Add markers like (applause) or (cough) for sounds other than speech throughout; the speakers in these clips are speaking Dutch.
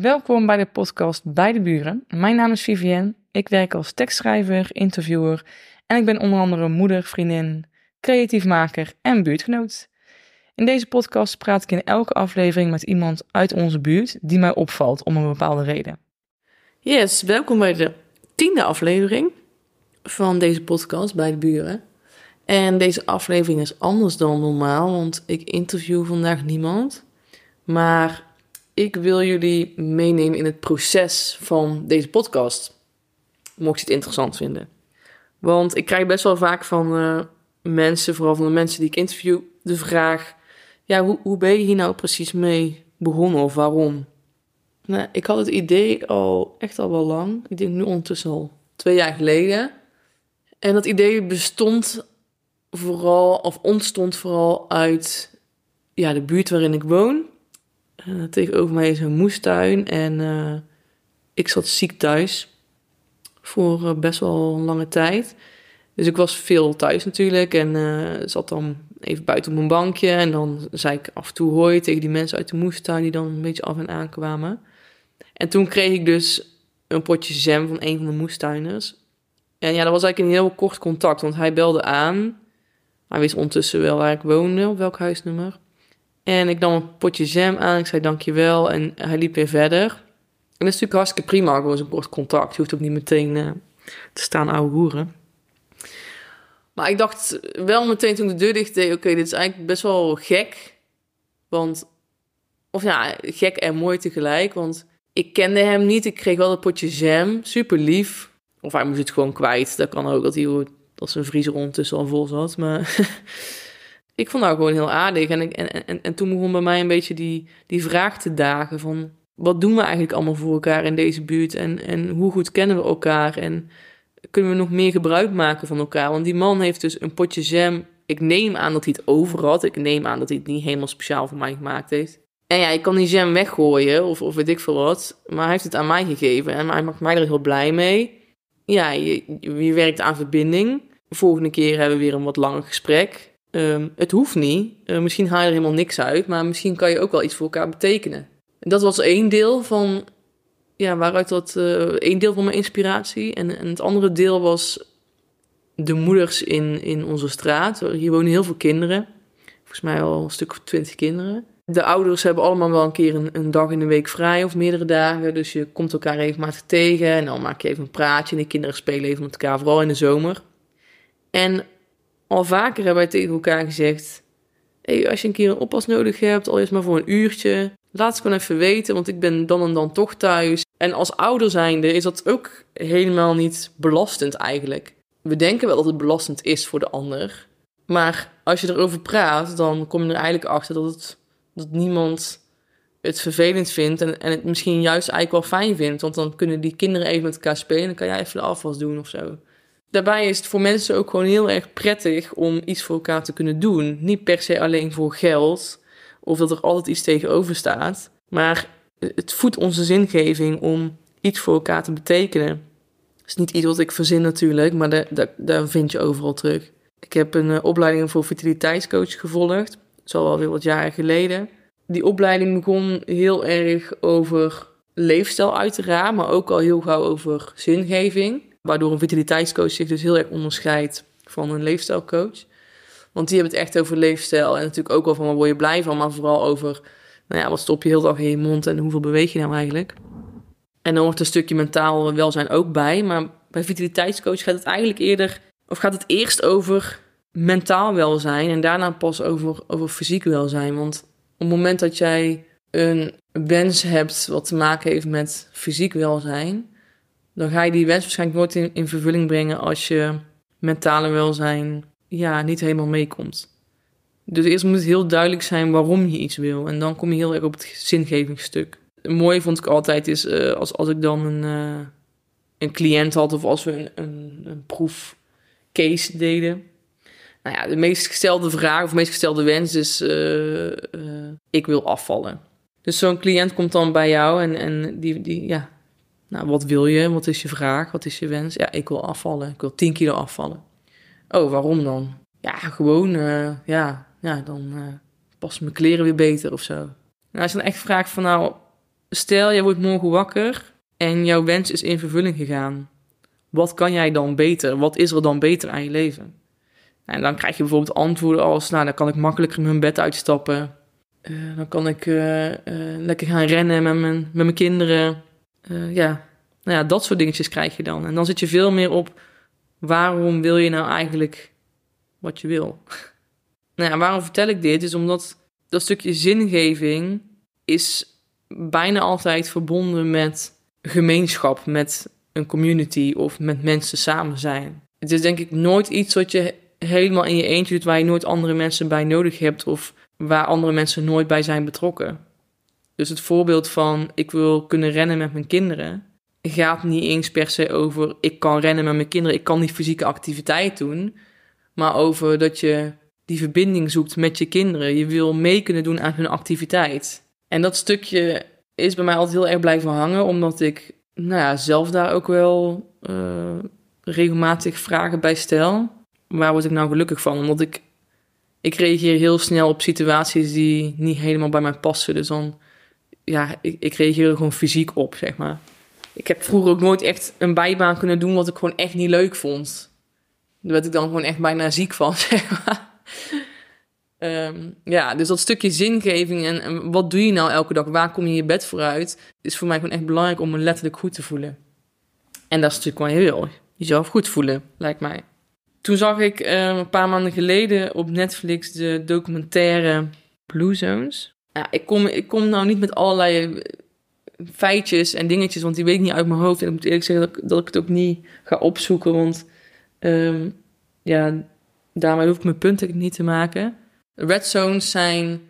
Welkom bij de podcast Bij de Buren. Mijn naam is Vivienne. Ik werk als tekstschrijver, interviewer en ik ben onder andere moeder, vriendin, creatief maker en buurtgenoot. In deze podcast praat ik in elke aflevering met iemand uit onze buurt die mij opvalt om een bepaalde reden. Yes, welkom bij de tiende aflevering van deze podcast Bij de Buren. En deze aflevering is anders dan normaal, want ik interview vandaag niemand. Maar ik wil jullie meenemen in het proces van deze podcast. Mocht je het interessant vinden. Want ik krijg best wel vaak van uh, mensen, vooral van de mensen die ik interview, de vraag: ja, hoe, hoe ben je hier nou precies mee begonnen of waarom? Nou, ik had het idee al echt al wel lang. Ik denk nu ondertussen al twee jaar geleden. En dat idee bestond vooral, of ontstond vooral uit ja, de buurt waarin ik woon. Uh, tegenover mij is een moestuin en uh, ik zat ziek thuis voor uh, best wel een lange tijd. Dus ik was veel thuis natuurlijk en zat dan even buiten op mijn bankje. En dan zei ik af en toe hoi tegen die mensen uit de moestuin die dan een beetje af en aan kwamen. En toen kreeg ik dus een potje jam van een van de moestuiners. En ja, dat was eigenlijk een heel kort contact, want hij belde aan. Hij wist ondertussen wel waar ik woonde, op welk huisnummer. En ik nam een potje jam aan, ik zei dankjewel en hij liep weer verder. En dat is natuurlijk hartstikke prima, gewoon een kort contact. Je hoeft ook niet meteen uh, te staan ouwe hoeren. Maar ik dacht wel meteen toen de deur dicht deed, oké, dit is eigenlijk best wel gek. Want, of ja, gek en mooi tegelijk, want ik kende hem niet. Ik kreeg wel een potje jam, super lief. Of hij moest het gewoon kwijt, dat kan ook, dat, hij, dat zijn vriezer ondertussen al vol zat. Maar (laughs) ik vond dat gewoon heel aardig. En, ik, en, en, en toen begon bij mij een beetje die, die vraag te dagen van... Wat doen we eigenlijk allemaal voor elkaar in deze buurt? En, en hoe goed kennen we elkaar? En kunnen we nog meer gebruik maken van elkaar? Want die man heeft dus een potje jam. Ik neem aan dat hij het over had. Ik neem aan dat hij het niet helemaal speciaal voor mij gemaakt heeft. En ja, ik kan die jam weggooien of, of weet ik veel wat. Maar hij heeft het aan mij gegeven en hij maakt mij er heel blij mee. Ja, je, je werkt aan verbinding. De volgende keer hebben we weer een wat langer gesprek. Um, het hoeft niet. Uh, misschien haal je er helemaal niks uit, maar misschien kan je ook wel iets voor elkaar betekenen. En dat was één deel van, ja, waaruit dat, uh, één deel van mijn inspiratie. En, en het andere deel was de moeders in, in onze straat. Hier wonen heel veel kinderen. Volgens mij al een stuk of twintig kinderen. De ouders hebben allemaal wel een keer een, een, dag in de week vrij of meerdere dagen. Dus je komt elkaar regelmatig tegen en dan maak je even een praatje. En de kinderen spelen even met elkaar, vooral in de zomer. En al vaker hebben wij tegen elkaar gezegd: hey, als je een keer een oppas nodig hebt, al is maar voor een uurtje, laat het gewoon even weten, want ik ben dan en dan toch thuis. En als ouder zijnde is dat ook helemaal niet belastend eigenlijk. We denken wel dat het belastend is voor de ander. Maar als je erover praat, dan kom je er eigenlijk achter dat, het, dat niemand het vervelend vindt. En, en het misschien juist eigenlijk wel fijn vindt. Want dan kunnen die kinderen even met elkaar spelen. En dan kan jij even de afwas doen of zo. Daarbij is het voor mensen ook gewoon heel erg prettig om iets voor elkaar te kunnen doen. Niet per se alleen voor geld of dat er altijd iets tegenover staat. Maar het voedt onze zingeving om iets voor elkaar te betekenen. Dat is niet iets wat ik verzin natuurlijk, maar daar, vind je overal terug. Ik heb een uh, opleiding voor vitaliteitscoach gevolgd. Dat is al weer wat jaren geleden. Die opleiding begon heel erg over leefstijl uiteraard, maar ook al heel gauw over zingeving. Waardoor een vitaliteitscoach zich dus heel erg onderscheidt van een leefstijlcoach. Want die hebben het echt over leefstijl en natuurlijk ook van waar word je blij van, maar vooral over nou ja, wat stop je heel dag in je mond en hoeveel beweeg je nou eigenlijk. En dan hoort een stukje mentaal welzijn ook bij, maar bij vitaliteitscoach gaat het eigenlijk eerder, of gaat het eerst over mentaal welzijn en daarna pas over, over fysiek welzijn. Want op het moment dat jij een wens hebt wat te maken heeft met fysiek welzijn, dan ga je die wens waarschijnlijk nooit in, in vervulling brengen als je mentale welzijn ja, niet helemaal meekomt. Dus eerst moet het heel duidelijk zijn waarom je iets wil. En dan kom je heel erg op het zingevingsstuk. Mooi vond ik altijd is uh, als, als ik dan een, uh, een cliënt had of als we een, een, een proefcase deden. Nou ja, de meest gestelde vraag of meest gestelde wens is: uh, ik wil afvallen. Dus zo'n cliënt komt dan bij jou en, en die, die, ja, nou, wat wil je? Wat is je vraag? Wat is je wens? Ja, ik wil afvallen. Ik wil 10 kilo afvallen. Oh, waarom dan? Ja, gewoon, uh, ja, ja, dan uh, passen mijn kleren weer beter of zo. Nou, als je dan echt vraagt van nou, stel, jij wordt morgen wakker en jouw wens is in vervulling gegaan. Wat kan jij dan beter? Wat is er dan beter aan je leven? En dan krijg je bijvoorbeeld antwoorden als, nou, dan kan ik makkelijker mijn bed uitstappen. Uh, dan kan ik lekker gaan rennen met mijn, met mijn kinderen. Ja. Nou ja, dat soort dingetjes krijg je dan. En dan zit je veel meer op, waarom wil je nou eigenlijk wat je wil? (laughs) nou ja, waarom vertel ik dit? Is omdat dat stukje zingeving is bijna altijd verbonden met gemeenschap, met een community of met mensen samen zijn. Het is denk ik nooit iets wat je helemaal in je eentje doet waar je nooit andere mensen bij nodig hebt of waar andere mensen nooit bij zijn betrokken. Dus het voorbeeld van ik wil kunnen rennen met mijn kinderen gaat niet eens per se over ik kan rennen met mijn kinderen, ik kan die fysieke activiteit doen, maar over dat je die verbinding zoekt met je kinderen. Je wil mee kunnen doen aan hun activiteit. En dat stukje is bij mij altijd heel erg blijven hangen, omdat ik nou ja, zelf daar ook wel uh, regelmatig vragen bij stel. Waar word ik nou gelukkig van? Omdat ik, ik reageer heel snel op situaties die niet helemaal bij mij passen. Dus dan, ja, ik, ik reageer er gewoon fysiek op, zeg maar. Ik heb vroeger ook nooit echt een bijbaan kunnen doen wat ik gewoon echt niet leuk vond. Daar werd ik dan gewoon echt bijna ziek van, (laughs) zeg maar. Um, ja, dus dat stukje zingeving en, wat doe je nou elke dag? Waar kom je je bed vooruit? Is voor mij gewoon echt belangrijk om me letterlijk goed te voelen. En dat is natuurlijk wat je wil. Jezelf goed voelen, lijkt mij. Toen zag ik um, een paar maanden geleden op Netflix de documentaire Blue Zones. Ja, ik, kom, ik kom nou niet met allerlei feitjes en dingetjes, want die weet ik niet uit mijn hoofd. En ik moet eerlijk zeggen dat ik, dat ik het ook niet ga opzoeken, want um, ja, daarmee hoef ik mijn punten niet te maken. Red zones zijn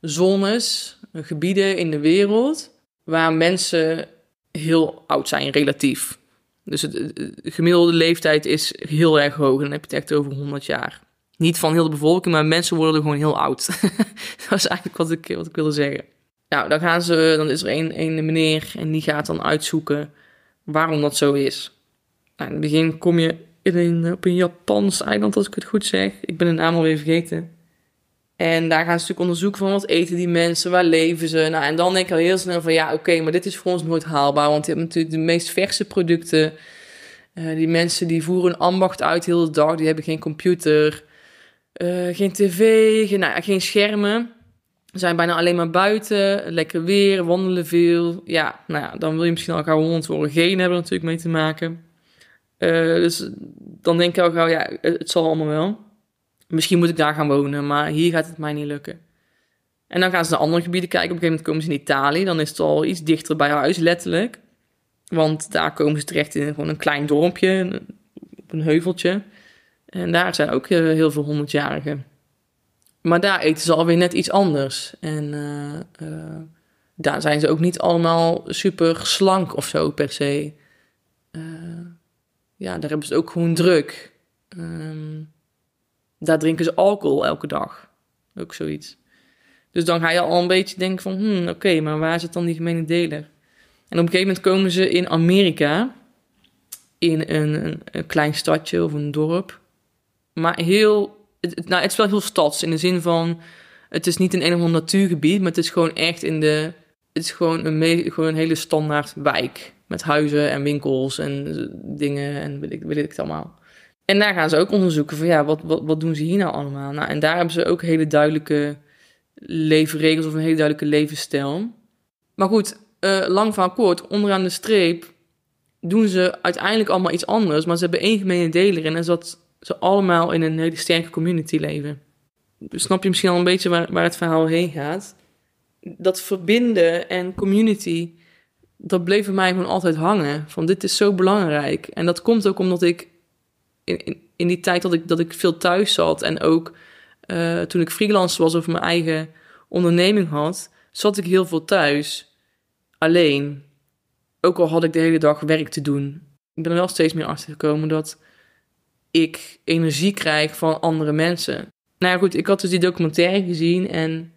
zones, gebieden in de wereld waar mensen heel oud zijn, relatief. Dus de gemiddelde leeftijd is heel erg hoog. En dan heb je het echt over 100 jaar. Niet van heel de bevolking, maar mensen worden er gewoon heel oud. (laughs) dat is eigenlijk wat ik, wat ik wilde zeggen. Nou, dan, gaan ze, dan is er een, een meneer en die gaat dan uitzoeken waarom dat zo is. Nou, in het begin kom je in een, op een Japans eiland, als ik het goed zeg. Ik ben de naam alweer vergeten. En daar gaan ze natuurlijk onderzoeken van wat eten die mensen, waar leven ze. Nou, en dan denk ik al heel snel van ja, oké, maar dit is voor ons nooit haalbaar. Want je hebt natuurlijk de meest verse producten. Uh, die mensen die voeren een ambacht uit heel de dag. Die hebben geen computer, uh, geen tv, geen, nou, geen schermen. Zijn bijna alleen maar buiten, lekker weer, wandelen veel. Ja, nou ja, dan wil je misschien al gauw honderd worden. Geen hebben natuurlijk mee te maken. Uh, dus dan denk ik al gauw, ja, het zal allemaal wel. Misschien moet ik daar gaan wonen, maar hier gaat het mij niet lukken. En dan gaan ze naar andere gebieden kijken. Op een gegeven moment komen ze in Italië. Dan is het al iets dichter bij huis, letterlijk. Want daar komen ze terecht in gewoon een klein dorpje, op een heuveltje. En daar zijn ook heel veel honderdjarigen. Maar daar eten ze alweer net iets anders. En uh, uh, daar zijn ze ook niet allemaal super slank of zo per se. Ja, daar hebben ze ook gewoon druk. Um, daar drinken ze alcohol elke dag. Ook zoiets. Dus dan ga je al een beetje denken van, hmm, oké, maar waar zit dan die gemene deler? En op een gegeven moment komen ze in Amerika, in een, een klein stadje of een dorp. Maar heel, het, nou, het is wel heel stads in de zin van, het is niet een of natuurgebied, maar het is gewoon echt in de, het is gewoon een, gewoon hele standaard wijk. Met huizen en winkels en dingen en weet ik, weet ik het allemaal. En daar gaan ze ook onderzoeken van ja, wat, wat, wat doen ze hier nou allemaal? Nou, en daar hebben ze ook hele duidelijke leefregels of een hele duidelijke levensstijl. Maar goed, uh, lang van kort, onderaan de streep doen ze uiteindelijk allemaal iets anders, maar ze hebben één gemene deler en dat is dat ze allemaal in een hele sterke community leven. Snap je misschien al een beetje waar, waar het verhaal heen gaat? Dat verbinden en community, dat bleef bij mij gewoon altijd hangen. Van dit is zo belangrijk. En dat komt ook omdat ik in, in, die tijd dat ik, dat ik veel thuis zat en ook uh, toen ik freelance was of mijn eigen onderneming had, zat ik heel veel thuis. Alleen. Ook al had ik de hele dag werk te doen. Ik ben er wel steeds meer achter gekomen dat ik energie krijg van andere mensen. Nou ja, goed, ik had dus die documentaire gezien en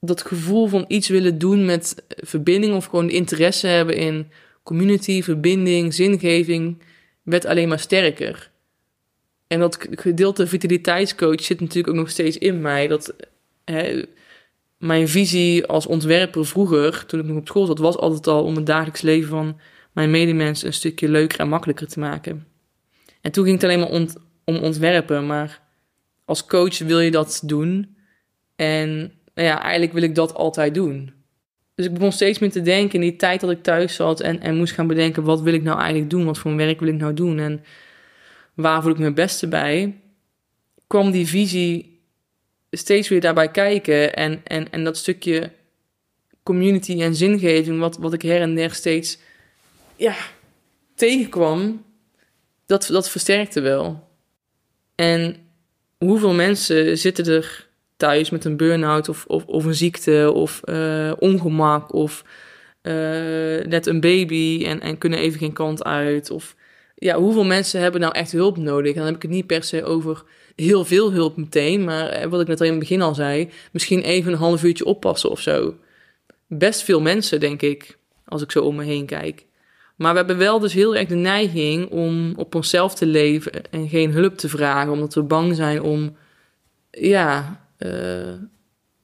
dat gevoel van iets willen doen met verbinding of gewoon interesse hebben in community, verbinding, zingeving, werd alleen maar sterker. En dat gedeelte vitaliteitscoach zit natuurlijk ook nog steeds in mij. Dat, hè, mijn visie als ontwerper vroeger, toen ik nog op school zat, was altijd al om het dagelijks leven van mijn medemens een stukje leuker en makkelijker te maken. En toen ging het alleen maar om ontwerpen, maar als coach wil je dat doen. En nou ja, eigenlijk wil ik dat altijd doen. Dus ik begon steeds meer te denken in die tijd dat ik thuis zat en, en moest gaan bedenken: wat wil ik nou eigenlijk doen? Wat voor werk wil ik nou doen? En waar voel ik het beste bij? kwam die visie steeds weer daarbij kijken. En, en, en dat stukje community en zingeving, wat, wat ik her en der steeds ja, tegenkwam, dat, dat versterkte wel. En hoeveel mensen zitten er thuis met een burn-out of, of, of een ziekte of uh, ongemak of uh, net een baby en, en kunnen even geen kant uit? Of ja, hoeveel mensen hebben nou echt hulp nodig? En dan heb ik het niet per se over heel veel hulp meteen. Maar eh, wat ik net al in het begin al zei, misschien even een half uurtje oppassen of zo. Best veel mensen, denk ik, als ik zo om me heen kijk. Maar we hebben wel dus heel erg de neiging om op onszelf te leven en geen hulp te vragen, omdat we bang zijn om, ja, uh,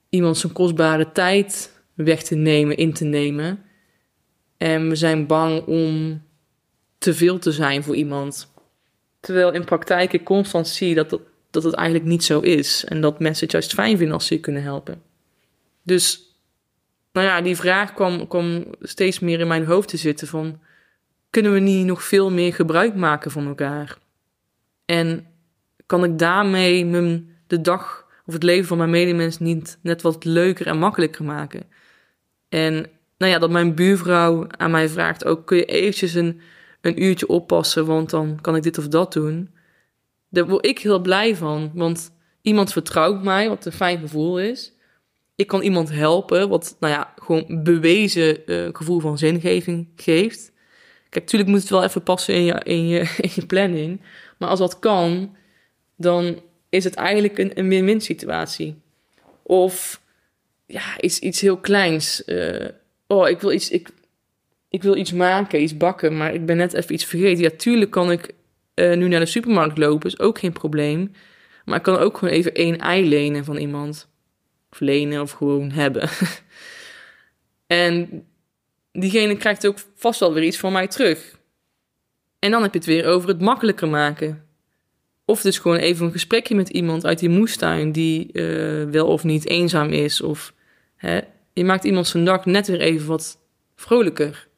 iemand zijn kostbare tijd weg te nemen, in te nemen. En we zijn bang om te veel te zijn voor iemand. Terwijl in praktijk ik constant zie dat, dat, dat het eigenlijk niet zo is. En dat mensen het juist fijn vinden als ze je kunnen helpen. Dus, nou ja, die vraag kwam, kwam steeds meer in mijn hoofd te zitten van... Kunnen we niet nog veel meer gebruik maken van elkaar? En kan ik daarmee mijn, de dag of het leven van mijn medemens niet net wat leuker en makkelijker maken? En nou ja, dat mijn buurvrouw aan mij vraagt ook... Kun je eventjes een, een uurtje oppassen, want dan kan ik dit of dat doen daar word ik heel blij van. Want iemand vertrouwt mij, wat een fijn gevoel is. Ik kan iemand helpen, wat nou ja, gewoon bewezen uh, gevoel van zingeving geeft. Kijk, natuurlijk moet het wel even passen in je, in je, (laughs) in je planning. Maar als dat kan, dan is het eigenlijk een, een win-win situatie. Of ja, iets, iets heel kleins. Uh, oh, ik wil iets, ik, ik wil iets maken, iets bakken, maar ik ben net even iets vergeten. Ja, tuurlijk kan ik uh, nu naar de supermarkt lopen is ook geen probleem. Maar ik kan ook gewoon even één ei lenen van iemand. Of lenen of gewoon hebben. (laughs) en diegene krijgt ook vast wel weer iets van mij terug. En dan heb je het weer over het makkelijker maken. Of dus gewoon even een gesprekje met iemand uit die moestuin die uh, wel of niet eenzaam is. Of hè, je maakt iemand zijn dag net weer even wat vrolijker.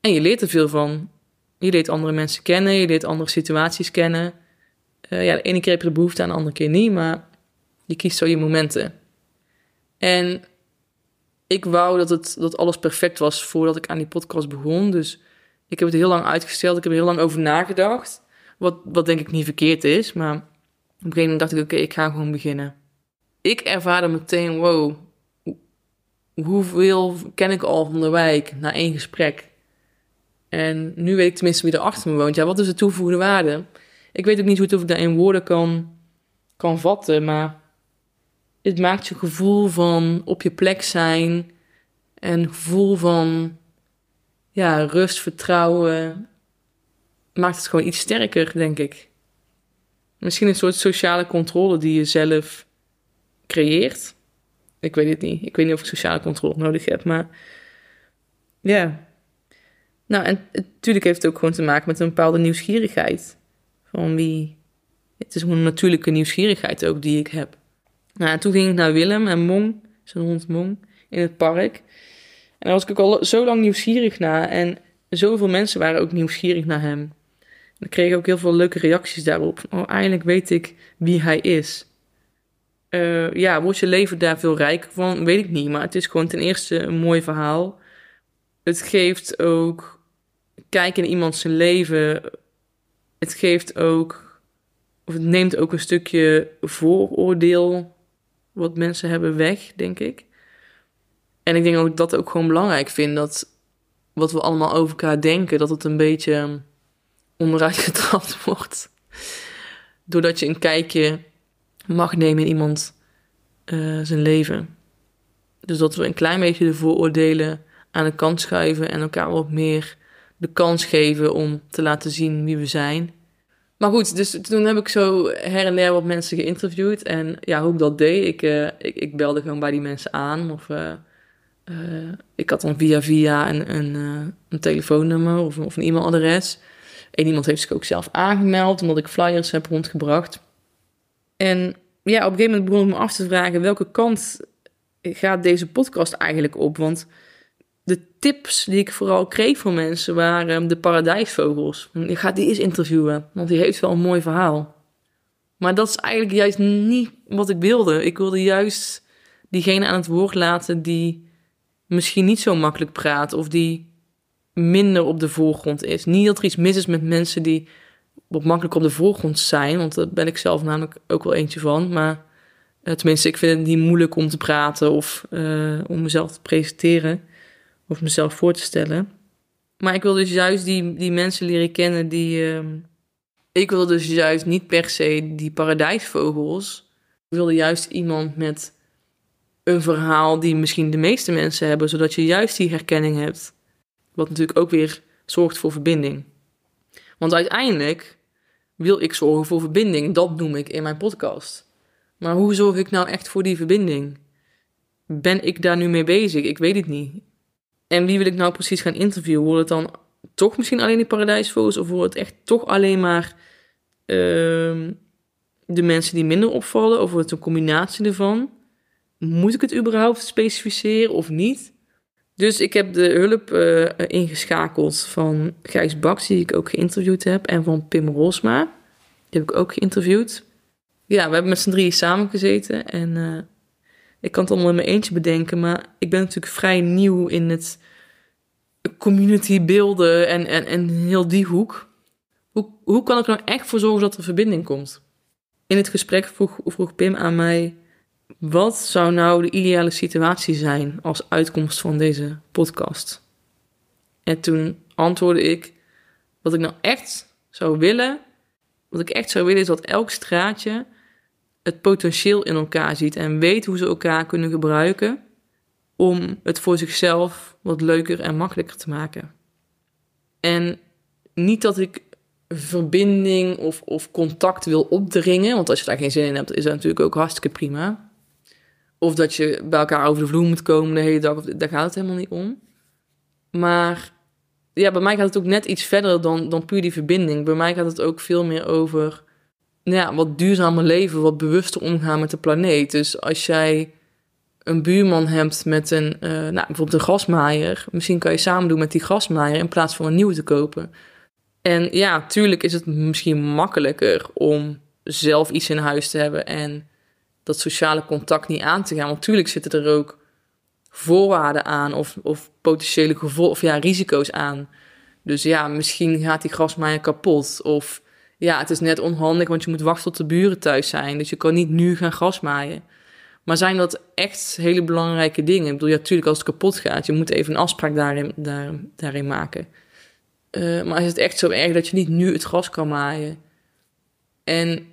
En je leert er veel van. Je leert andere mensen kennen, je leert andere situaties kennen. Uh, ja, de ene keer heb je de behoefte aan, de andere keer niet, maar je kiest zo je momenten. En ik wou dat, het, dat alles perfect was voordat ik aan die podcast begon. Dus ik heb het heel lang uitgesteld, ik heb er heel lang over nagedacht. Wat, wat denk ik niet verkeerd is, maar op een gegeven moment dacht ik, oké, ik ga gewoon beginnen. Ik ervaarde meteen, wow, hoeveel ken ik al van de wijk na één gesprek? En nu weet ik tenminste wie er achter me woont. Ja, wat is de toegevoegde waarde? Ik weet ook niet hoe het of ik dat in woorden kan, kan vatten, maar het maakt je gevoel van op je plek zijn en gevoel van ja, rust, vertrouwen. Maakt het gewoon iets sterker, denk ik. Misschien een soort sociale controle die je zelf creëert. Ik weet het niet. Ik weet niet of ik sociale controle nodig heb, maar ja. Nou, en natuurlijk heeft het ook gewoon te maken met een bepaalde nieuwsgierigheid. Van wie. Het is gewoon een natuurlijke nieuwsgierigheid ook die ik heb. Nou, en toen ging ik naar Willem en Mong, zijn hond Mong, in het park. En daar was ik ook al zo lang nieuwsgierig naar. En zoveel mensen waren ook nieuwsgierig naar hem. En ik kreeg ook heel veel leuke reacties daarop. Oh, eindelijk weet ik wie hij is. Uh, ja, wordt je leven daar veel rijker van? Weet ik niet. Maar het is gewoon ten eerste een mooi verhaal. Het geeft ook kijken in iemand zijn leven, het geeft ook, of het neemt ook een stukje vooroordeel wat mensen hebben weg, denk ik. En ik denk ook dat ook gewoon belangrijk vind dat wat we allemaal over elkaar denken, dat het een beetje onderuit (laughs) getrapt wordt. Doordat je een kijkje mag nemen in iemand uh, zijn leven. Dus dat we een klein beetje de vooroordelen aan de kant schuiven en elkaar wat meer de kans geven om te laten zien wie we zijn. Maar goed, dus toen heb ik zo her en der wat mensen geïnterviewd. En ja, hoe ik dat deed, ik, uh, ik, ik, belde gewoon bij die mensen aan. Of uh, uh, ik had dan via via een, een, een telefoonnummer of, of een e-mailadres. En iemand heeft zich ook zelf aangemeld, omdat ik flyers heb rondgebracht. En ja, op een gegeven moment begon ik me af te vragen... welke kant gaat deze podcast eigenlijk op? Want de tips die ik vooral kreeg van mensen waren de paradijsvogels. Ik ga die eens interviewen, want die heeft wel een mooi verhaal. Maar dat is eigenlijk juist niet wat ik wilde. Ik wilde juist diegene aan het woord laten die misschien niet zo makkelijk praat of die minder op de voorgrond is. Niet dat er iets mis is met mensen die wat makkelijk op de voorgrond zijn, want daar ben ik zelf namelijk ook wel eentje van. Maar eh, tenminste, ik vind het niet moeilijk om te praten of uh, om mezelf te presenteren of mezelf voor te stellen. Maar ik wil dus juist die, die mensen leren kennen die. Uh, ik wilde dus juist niet per se die paradijsvogels. Ik wilde juist iemand met een verhaal die misschien de meeste mensen hebben, zodat je juist die herkenning hebt. Wat natuurlijk ook weer zorgt voor verbinding. Want uiteindelijk wil ik zorgen voor verbinding. Dat noem ik in mijn podcast. Maar hoe zorg ik nou echt voor die verbinding? Ben ik daar nu mee bezig? Ik weet het niet. En wie wil ik nou precies gaan interviewen? Wordt het dan toch misschien alleen die paradijsvogels? Of wordt het echt toch alleen maar uh, de mensen die minder opvallen? Of wordt het een combinatie ervan? Moet ik het überhaupt specificeren of niet? Dus ik heb de hulp uh, ingeschakeld van Gijs Baks, die ik ook geïnterviewd heb, en van Pim Rosma. Die heb ik ook geïnterviewd. Ja, we hebben met z'n drieën samengezeten en uh, ik kan het allemaal in mijn eentje bedenken, maar ik ben natuurlijk vrij nieuw in het community beelden en, en, en heel die hoek. Hoe, hoe kan ik er nou echt voor zorgen dat er verbinding komt? In het gesprek vroeg, vroeg Pim aan mij: wat zou nou de ideale situatie zijn als uitkomst van deze podcast? En toen antwoordde ik: wat ik nou echt zou willen, wat ik echt zou willen, is dat elk straatje het potentieel in elkaar ziet en weet hoe ze elkaar kunnen gebruiken om het voor zichzelf wat leuker en makkelijker te maken. En niet dat ik verbinding of, of contact wil opdringen, want als je daar geen zin in hebt, is dat natuurlijk ook hartstikke prima. Of dat je bij elkaar over de vloer moet komen de hele dag, daar gaat het helemaal niet om. Maar ja, bij mij gaat het ook net iets verder dan, dan puur die verbinding. Bij mij gaat het ook veel meer over ja, wat duurzamer leven, wat bewuster omgaan met de planeet. Dus als jij een buurman hebt met een, uh, nou, bijvoorbeeld een grasmaaier, misschien kan je samen doen met die grasmaaier in plaats van een nieuwe te kopen. En ja, tuurlijk is het misschien makkelijker om zelf iets in huis te hebben en dat sociale contact niet aan te gaan. Want tuurlijk zitten er ook voorwaarden aan of, of potentiële gevolgen, of ja, risico's aan. Dus ja, misschien gaat die grasmaaier kapot of ja, het is net onhandig, want je moet wachten tot de buren thuis zijn. Dus je kan niet nu gaan grasmaaien. Maar zijn dat echt hele belangrijke dingen? Ik bedoel, ja, natuurlijk als het kapot gaat, je moet even een afspraak daarin, daar, daarin maken. Uh, maar is het echt zo erg dat je niet nu het gras kan maaien? En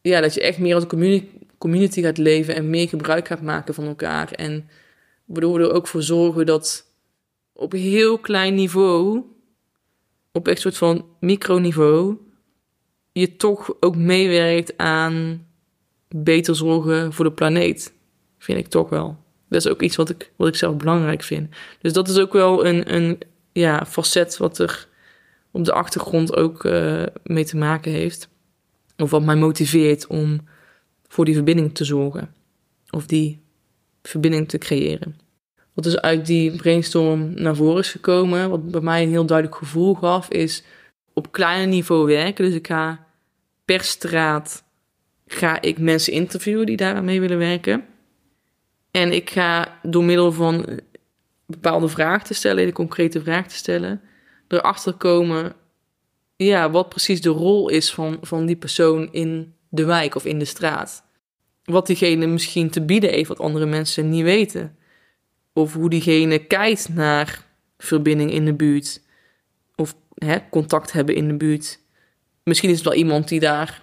ja, dat je echt meer als community, community gaat leven en meer gebruik gaat maken van elkaar. En waardoor we er ook voor zorgen dat op heel klein niveau, op echt soort van microniveau, je toch ook meewerkt aan beter zorgen voor de planeet. Vind ik toch wel. Dat is ook iets wat ik, wat ik zelf belangrijk vind. Dus dat is ook wel een, een ja, facet wat er op de achtergrond ook uh, mee te maken heeft. Of wat mij motiveert om voor die verbinding te zorgen. Of die verbinding te creëren. Wat dus uit die brainstorm naar voren is gekomen, wat bij mij een heel duidelijk gevoel gaf, is op kleiner niveau werken. Dus ik ga per straat ga ik mensen interviewen die daar mee willen werken. En ik ga door middel van bepaalde vragen te stellen, een concrete vraag te stellen, erachter komen ja, wat precies de rol is van, van die persoon in de wijk of in de straat. Wat diegene misschien te bieden heeft wat andere mensen niet weten. Of hoe diegene kijkt naar verbinding in de buurt. Of hè, contact hebben in de buurt. Misschien is het wel iemand die daar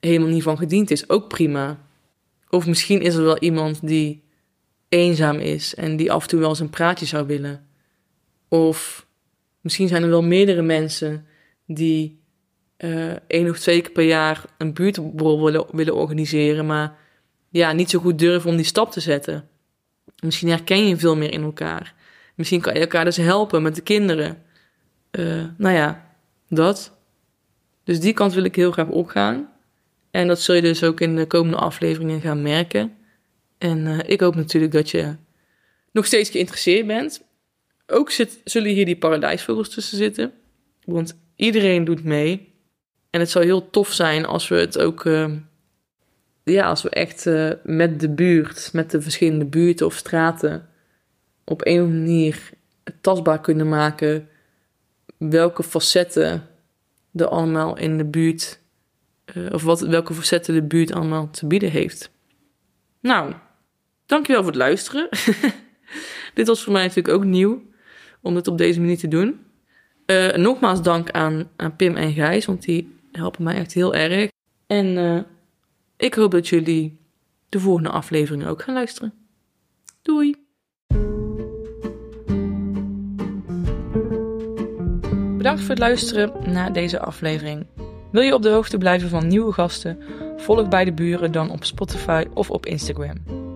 helemaal niet van gediend is, ook prima. Of misschien is er wel iemand die eenzaam is en die af en toe wel eens een praatje zou willen. Of misschien zijn er wel meerdere mensen die uh, één of twee keer per jaar een buurtborrel willen, willen organiseren, maar ja, niet zo goed durven om die stap te zetten. Misschien herken je veel meer in elkaar. Misschien kan je elkaar dus helpen met de kinderen. Uh, nou ja, dat. Dus die kant wil ik heel graag opgaan. En dat zul je dus ook in de komende afleveringen gaan merken. En uh, ik hoop natuurlijk dat je nog steeds geïnteresseerd bent. Ook zit, zullen hier die paradijsvogels tussen zitten. Want iedereen doet mee. En het zou heel tof zijn als we het ook. Uh, ja, als we echt uh, met de buurt, met de verschillende buurten of straten. op een of manier tastbaar kunnen maken. welke facetten er allemaal in de buurt. Uh, of wat, welke facetten de buurt allemaal te bieden heeft. Nou, dankjewel voor het luisteren. (laughs) Dit was voor mij natuurlijk ook nieuw om het op deze manier te doen. Uh, nogmaals dank aan, aan Pim en Gijs, want die helpen mij echt heel erg. En uh, ik hoop dat jullie de volgende aflevering ook gaan luisteren. Doei! Bedankt voor het luisteren naar deze aflevering. Wil je op de hoogte blijven van nieuwe gasten? Volg bij de buren dan op Spotify of op Instagram.